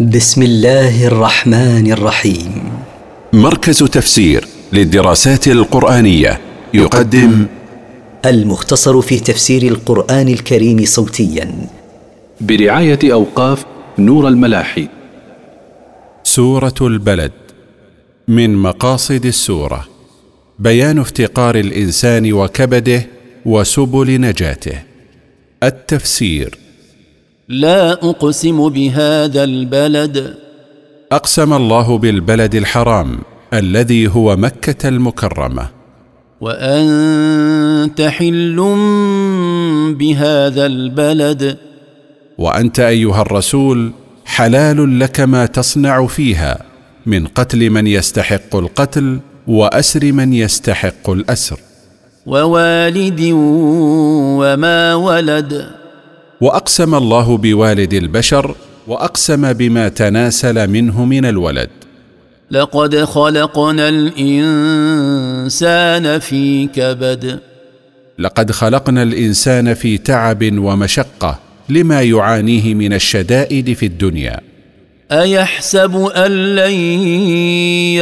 بسم الله الرحمن الرحيم. مركز تفسير للدراسات القرآنية يقدم المختصر في تفسير القرآن الكريم صوتيا. برعاية أوقاف نور الملاحي. سورة البلد. من مقاصد السورة. بيان افتقار الإنسان وكبده وسبل نجاته. التفسير. لا أقسم بهذا البلد. أقسم الله بالبلد الحرام الذي هو مكة المكرمة. وأنت حل بهذا البلد. وأنت أيها الرسول حلال لك ما تصنع فيها من قتل من يستحق القتل وأسر من يستحق الأسر. ووالد وما ولد. وأقسم الله بوالد البشر وأقسم بما تناسل منه من الولد. لقد خلقنا الإنسان في كبد. لقد خلقنا الإنسان في تعب ومشقة لما يعانيه من الشدائد في الدنيا. أيحسب أن لن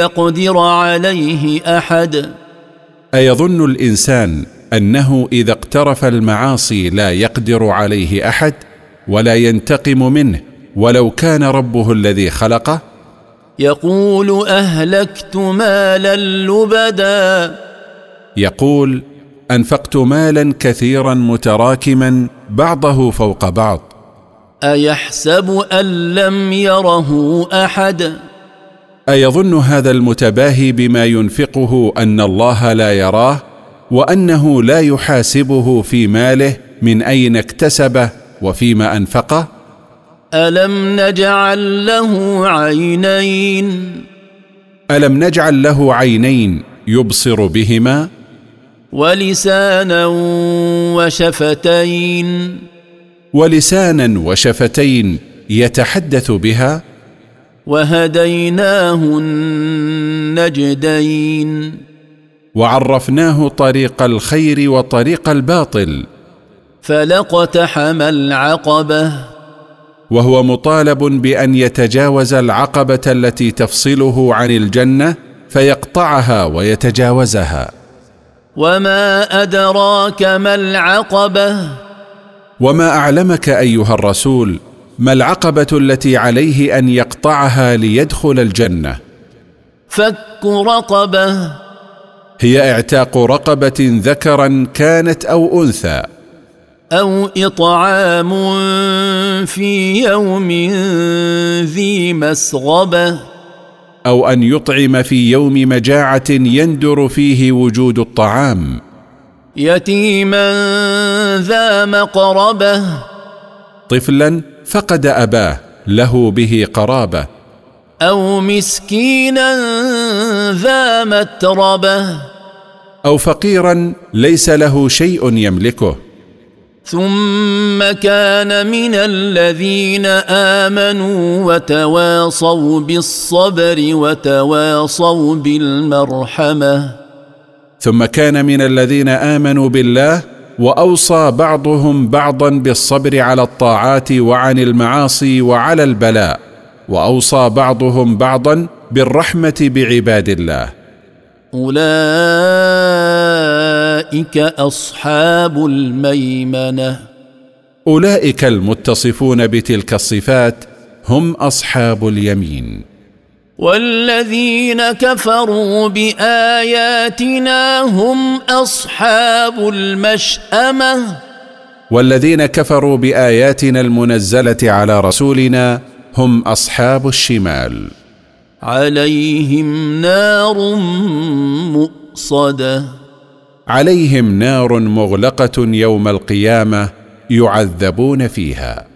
يقدر عليه أحد؟ أيظن الإنسان أنه إذا اقترف المعاصي لا يقدر عليه أحد ولا ينتقم منه ولو كان ربه الذي خلقه؟ يقول أهلكت مالا لبدا. يقول أنفقت مالا كثيرا متراكما بعضه فوق بعض. أيحسب أن لم يره أحد؟ أيظن هذا المتباهي بما ينفقه أن الله لا يراه؟ وأنه لا يحاسبه في ماله من أين اكتسبه وفيما انفقه ألم نجعل له عينين؟ ألم نجعل له عينين يبصر بهما؟ ولسانا وشفتين. ولسانا وشفتين يتحدث بها؟ وهديناه النجدين. وعرفناه طريق الخير وطريق الباطل. فلاقتحم العقبة. وهو مطالب بأن يتجاوز العقبة التي تفصله عن الجنة فيقطعها ويتجاوزها. وما أدراك ما العقبة؟ وما أعلمك أيها الرسول ما العقبة التي عليه أن يقطعها ليدخل الجنة؟ فك رقبة. هي اعتاق رقبة ذكرا كانت أو أنثى. أو إطعام في يوم ذي مسغبة. أو أن يطعم في يوم مجاعة يندر فيه وجود الطعام. يتيما ذا مقربة. طفلا فقد أباه له به قرابة. أو مسكينا ذا متربة. أو فقيرا ليس له شيء يملكه. ثم كان من الذين آمنوا وتواصوا بالصبر وتواصوا بالمرحمة. ثم كان من الذين آمنوا بالله وأوصى بعضهم بعضا بالصبر على الطاعات وعن المعاصي وعلى البلاء وأوصى بعضهم بعضا بالرحمة بعباد الله. أولئك أصحاب الميمنة. أولئك المتصفون بتلك الصفات هم أصحاب اليمين. والذين كفروا بآياتنا هم أصحاب المشأمة. والذين كفروا بآياتنا المنزلة على رسولنا هم أصحاب الشمال. عليهم نار مؤصدة. عليهم نار مغلقة يوم القيامة يعذبون فيها.